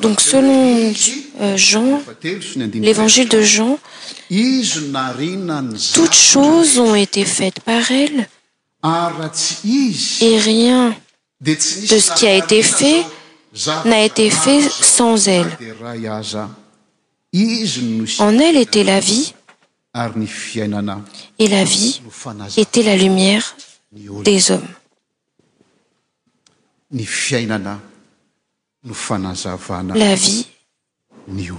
donc selon euh, jen l'évangile de jean toutes choses ont été faites par elle et rien de ce qui a été fait n'a été fait sans elle en elle était la vie et la vie était la lumière des hommesla vie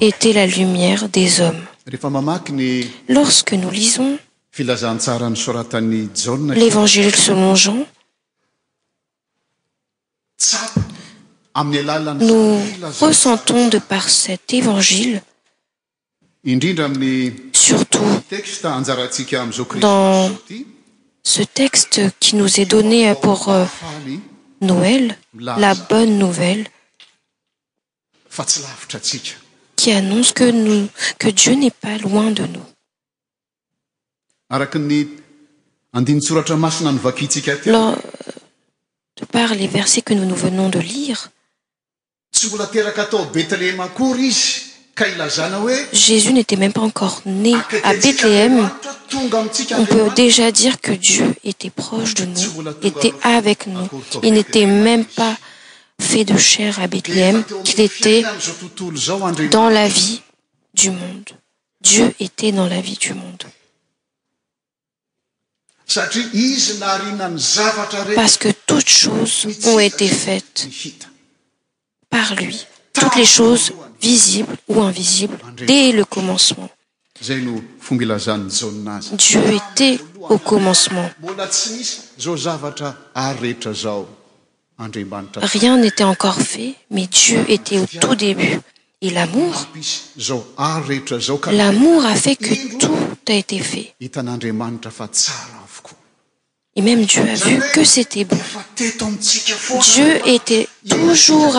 était la lumière des hommesany lorsque nous lisons filazantsarany sratany l'évangil selon jen aminy alala nous ressentons de par cet évangile indrindraamiy dans ce texte qui nous est donné pour euh, noël la bonne nouvelle fa tsy lavtra tsica qui annonce que oque dieu n'est pas loin de nousaraka ny andinsouratra masna nvi euh, de part les versets que nous nous venons de lire tsy vola teraka atao betlehem acoury izy jésus n'était même pas encore né à bethléhem on peut déjà dire que dieu était proche de nous était avec nous il n'était même pas fait de chair à bethléhem qu'il était dans la vie du monde dieu était dans la vie du monde parce que toutes choses ont été faites par lui viilsouinvisiles dè le commencementdeu était au commencementrien n'était encore fait mais dieu était au tout début et l'amourl'amour a fait que tout a été fait et même dieu a vu que c'était oneutait toujors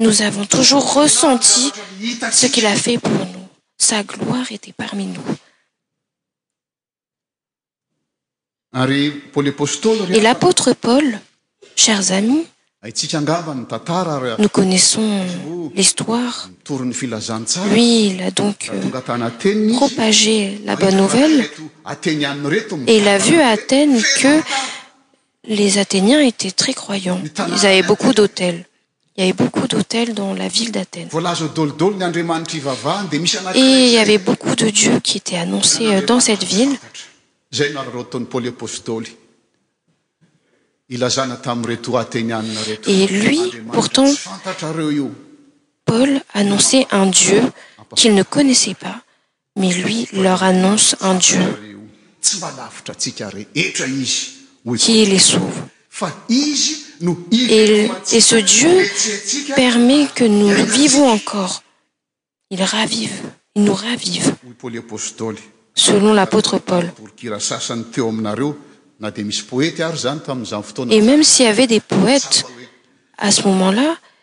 nous avons toujours ressenti ce qu'il a fait pour nous sa gloire était parmi nous et l'apôtre paul chers amis nous connaissons l'histoire lui il a donc euh, propagé la bonne nouvelle et il a vu à athène que les athéniens étaient très croyants ils avaient beaucoup d'hôtels beaucoup d'hôtels dans la ville d'athènee il y avait beaucoup de dieux qui étaient annoncés euh, dans cette villeet lui pourtant paul annonçait un dieu qu'il ne connaissait pas mais lui leur annonce un dieu qui les sauve et ce dieu permet que nous vivons encore ils ravivent ils nous raviventps selon l'apôtre paulqrasasany teo aminareo na de misy poète hary zany tamizany foto et même s'il y avait des poètes ah à ce moment-là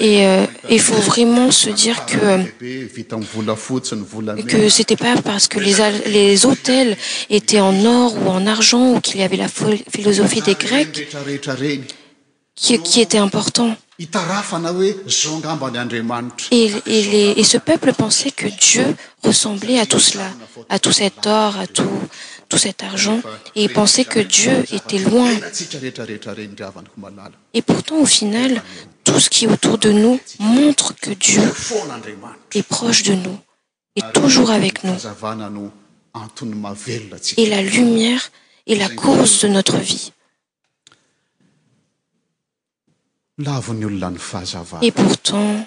Euh, il faut vraiment se dire queque euh, c'était pas parce que les hôtels étaient en or ou en argent où qu'il y avait la philosophie des grecs qui était importantet ce peuple pensait que dieu ressemblait à tout cela à tout cet tort à tout cet argent et penset que dieu était loin et pourtant au final tout ce qui s autour de nous montre que dieu est proche de nous est toujours avec nous et la lumière et la course de notre vieet pourtant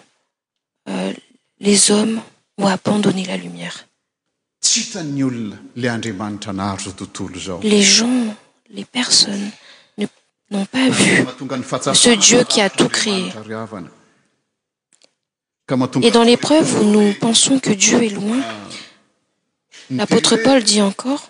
euh, les hommes ont abandonné la lumière ales gens les personnes n'ont pas vuce dieu qui a tout créet dans l'épreuve nous pensons que dieu est loin ah. l'pôtre paul dit encor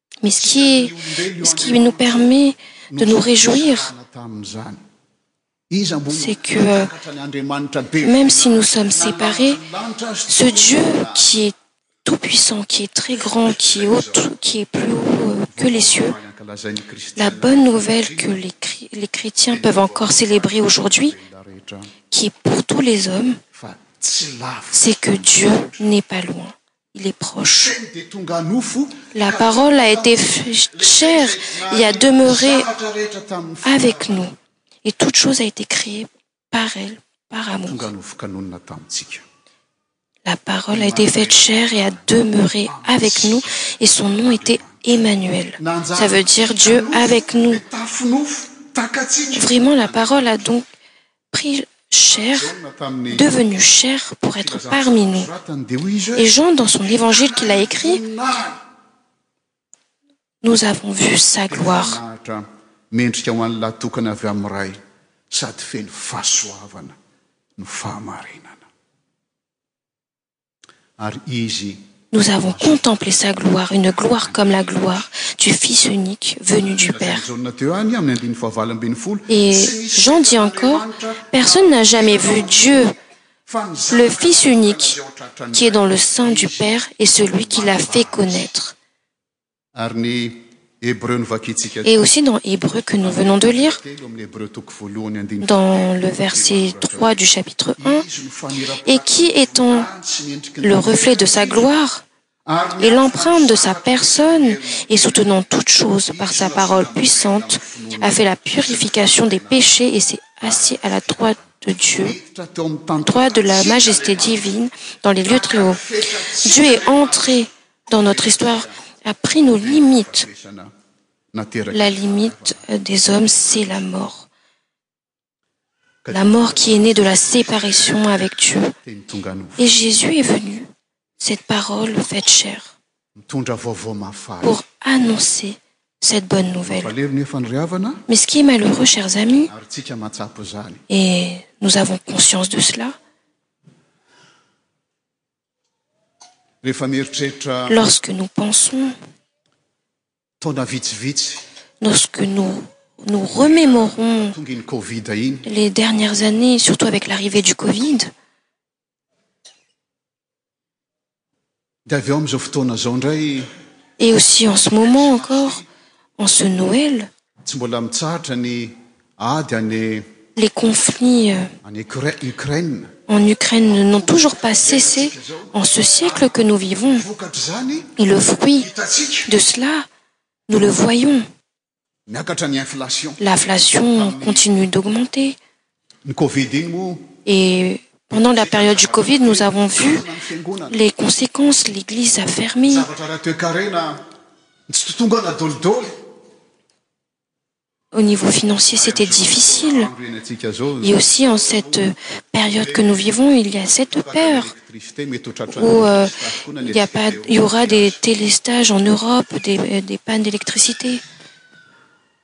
mais ce qui nous permet de nous réjouir c'est que même si nous sommes séparés ce dieu qui est tout-puissant qui est très grand qui estplus la bonne nouvelle que les chrétiens peuvent encore célébrer aujourd'hui qui est pour tous les hommes c'est que dieu n'est pas loin il est proche la parole a été fai chère et a demeuré avec nous et toute chose a été créée par elle par amour la parole a été faite chère et a demeuré avec nous et son nom éta çaveut dire dieu avec nous vraiment la parole a donc pris cher devenue cher pour être parmi nouset jean dans son évangile quil a écrit nous avons vu sa gloiremendrika aoane latokana avy am ray sady felo fasoavana no faamarinana ary izy nous avons contemplé sa gloire une gloire comme la gloire du fils unique venu du père et j'en dis encore personne n'a jamais vu dieu le fils unique qui est dans le sein du père et celui qui l'a fait connaître et aussi dans hébreu que nous venons de lire dans le verset du chapitre i et qui étant le reflet de sa gloire et l'empreinte de sa personne et soutenant toute choses par sa parole puissante a fait la purification des péchés et s'est assis à la droit de dieu de la majesté divine dans les lieux très haux dieu est entré dans notre histoire après nos limites la limite des hommes c'est la mort la mort qui est née de la séparation avec dieu et jésus est venu cette parole faite cher pour annoncer cette bonne nouvelle mais ce qui est malheureux chers amis et nous avons conscience de cela osque nous ensonslorsque nous remémoronsi les dernières années surtoutavec l'arrivée du covidfo zandray et aussi en cemoment encore en ce noëltsy ry conflits euh, en ukraine n'ont toujours pas cessé en ce siècle que nous vivons et le fruit de cela nous le voyons l'inflation continue d'augmenter et pendant la période du covid nous avons vu les conséquences l'église a fermie nivaufinanciec'était difficilee aussi en cette euh, période que nous vivons il y a cepte peuroùl euh, yaura des téléstages en europe des euh, pannes d'électricitéquelle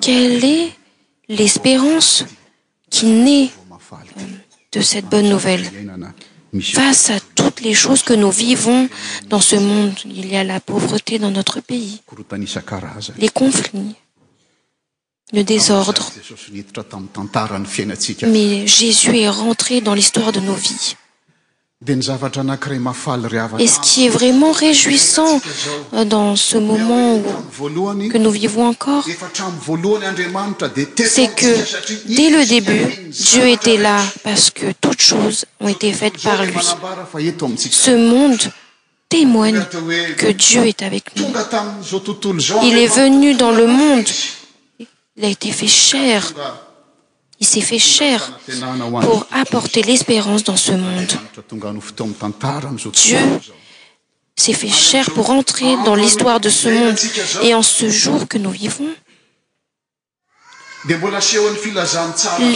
quelle est l'espérance qui naît euh, de cette bonne nouvelle face à toutes les choses que nous vivons dans ce monde il y a la pauvreté dans notre pays les conflits mais jésus est rentré dans l'histoire de nos vies et ce qui est vraiment réjouissant euh, dans ce moment oque nous vivons encore c'est que dès le début dieu était là parce que toutes choses ont été faites par lui ce monde témoigne que dieu est avec nous il est venu dans le monde a été fait cher il s'est fait cher pour apporter l'espérance dans ce monde dieu s'est fait cher pour entrer dans l'histoire de ce monde et en ce jour que nous vivons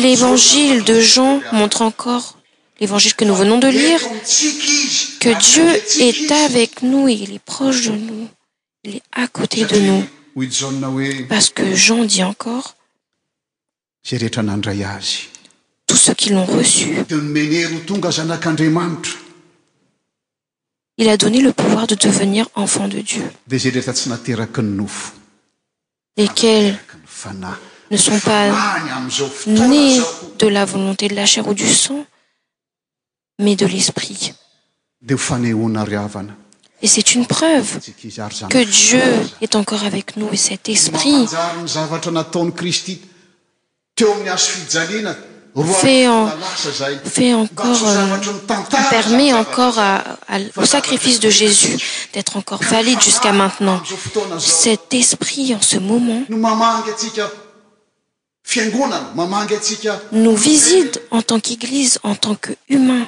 l'évangile de jean montre encore l'évangile que nous venons de lire que dieu est avec nous et il est proche de nous il est à côté de nous ao amina oe parce que jean dit encore zay rehetra nandray azy tout ce qui l'ont reçu de no menero tonga zanak'andriamanitra il a donné le pouvoir de devenir enfant de dieu de zay rehetra tsy nateraky ny nofo lesquells ny fanahy ne sont pasa nés de la volonté de la chair ou du sang mais de l'esprit de ho fanehouna riavana et c'est une preuve que dieu est encore avec nous et cet espritai euh, permet encore au sacrifice de jésus d'être encore valide jusqu'à maintenant cet esprit en ce moment nous visite en tant qu'église en tant que humain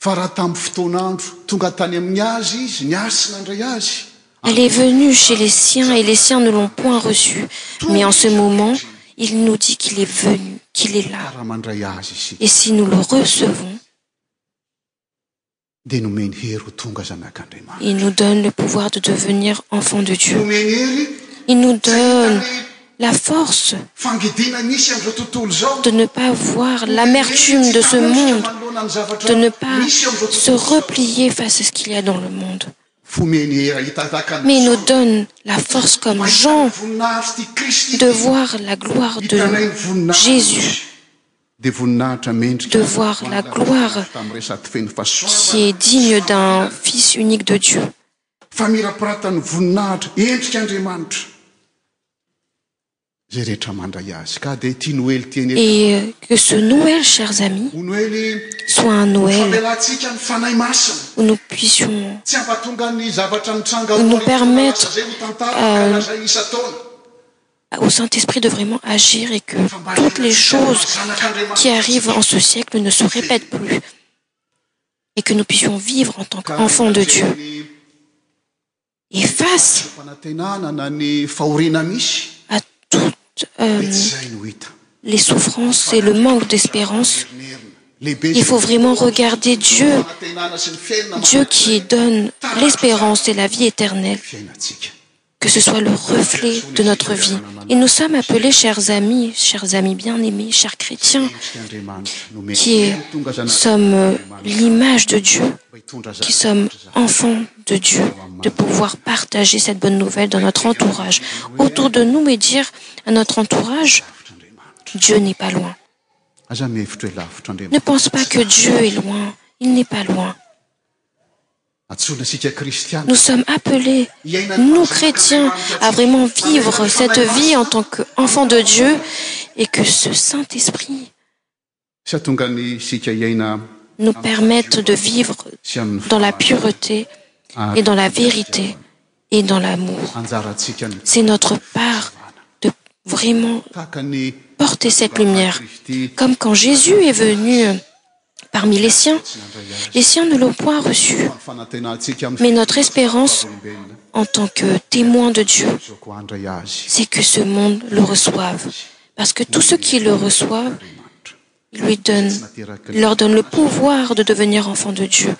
fa raha taminy fotonandro tonga tany aminy azy izy ny arsy mandray azy elle est venue chez les siens et les siens ne l'ont point reçu mais en ce moment il nous dit qu'il est venu qu'il est làrah mandray azy iy et si nous le recevons de noumeny hery tonga zanak'andriaman il nous donne le pouvoir de devenir enfant de dieu il nous donne de ne pas voir l'amertume de ce monde de ne pas se replier face à ce qu'il y a dans le mondemais il nous donne la force comme jen de voir la gloire de jésusde voir la gloirequi est digne d'un fils unique de dieu eqe euh, ce noël chers amissoit un noë où nous puissionsoermette euh, euh, au saint esprit de vraiment agir et que toutes les choses qui arrivent en ce siècle ne se répètent plus et que nous puissions vivre en tant queenfant de dieu et face Euh, les souffrances et le manque d'espérance il faut vraiment regarder dieu dieu qui donne l'espérance et la vie éternelle ce soit le reflet de notre vie et nous sommes appelés chers amis chers amis bien-aimés chers chrétiens qui sommes euh, l'image de dieu qui sommes enfants de dieu de pouvoir partager cette bonne nouvelle dans notre entourage autour de nous meis dire à notre entourage dieu n'est pas loin ne pense pas que dieu est loin il n'est pas loin nous sommes appelés nous chrétiens à vraiment vivre cette vie en tant qu' enfants de dieu et que ce saint esprit nous permette de vivre dans la pureté ah, et dans la vérité et dans l'amour c'est notre part de vraiment porter cette lumière comme quand jésus est venu les siens les siens ne l'ont point reçu mais notre espérance en tant que témoin de dieu c'est que ce monde le reçoive parce que tout ce qui le reçoive lui donne leur donne le pouvoir de devenir enfant de dieu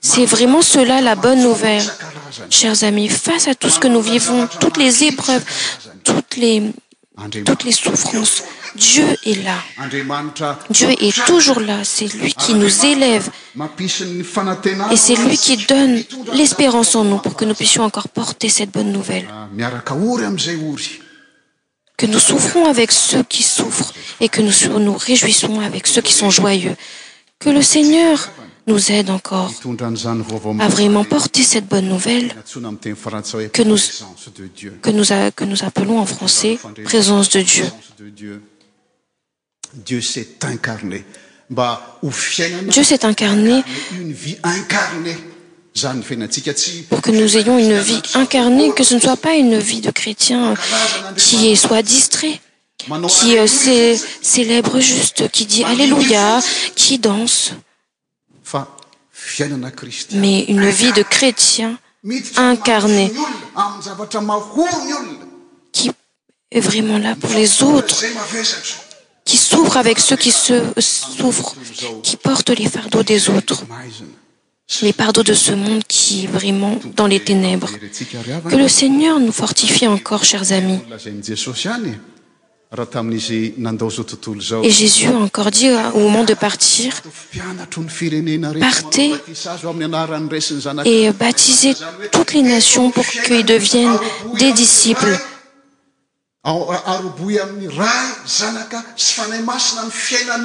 c'est vraiment cela la bonne nouvelle chers amis face à tout ce que nous vivons toutes les épreuves otes estoutes les souffrances duest là dieu est toujours là c'est lui qui nous élève et c'est lui qui donne l'espérance en nous pour que nous puissions encore porter cette bonne nouvelle ah, que nous souffrons avec ceux qui souffrent et que nousnous réjouissons avec ceux qui sont joyeux que le seigneur nous aide encore à vraiment porter cette bonne nouvelle que nous appelons en français présence de dieu dieus'est incanpour que nous ayons une vie incarnée que ce ne soit pas une vie de chrétien qui soit distrait qui e célèbre juste qui dit alleluja qui danse mais une vie de chrétien incarné qui est vraiment là pour les autres soufr avec ceux qui ssouffrent qui portent les fardeaux des autres les fardeaux de ce monde qui est vraiment dans les ténèbres que le seigneur nous fortifie encore chers amis et jésus encore dit au moment de partir partezet baptiser toutes les nations pour qu'ils deviennent des disciples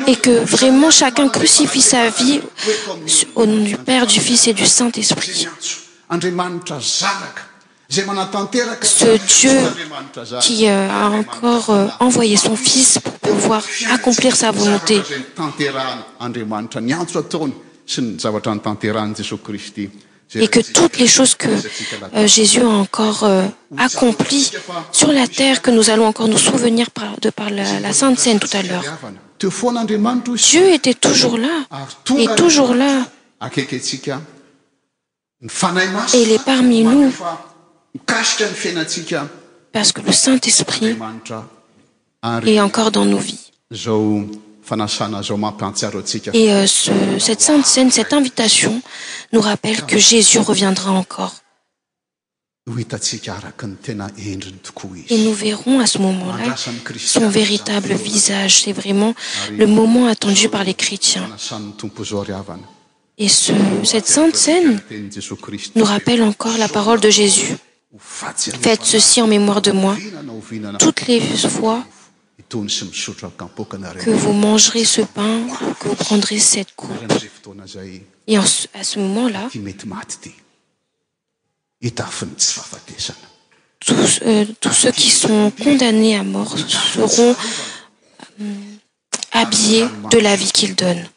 het que vraiment chacun crucifie sa vie au nom du père du fils et du saint-espritt ce dieuqi euh, a encore euh, envoyé son fils pour pouvoir accomplir sa volontéadmantra nyanso ataony syzavatra ny tanteran jessos christy et que toutes les choses que euh, jésus a encore euh, accomplis sur la terre que nous allons encore nous souvenir de par la sainte scène tout à l'heure dieu était toujours là et toujours là il est parmi nous parce que le saint-esprit est encore dans nos vies et euh, cette sainte scène cette invitation nous rappelle que jésus reviendra encore et nous verrons à ce moment-là son véritable visage c'est vraiment le moment attendu par les chrétiens et cette sainte scène nous rappelle encore la parole de jésus faites ceci en mémoire de moi toutes les fois que vous mangerez ce pain que vous prendrez cette u et à ce moment-là euh, tous ceux qui sont condamnés à mort seront euh, habillés de la vie qu'il donnet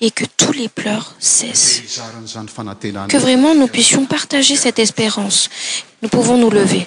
et que tous les pleurs cessentque vraiment nous puissions partager cette espérance nous pouvons nous lever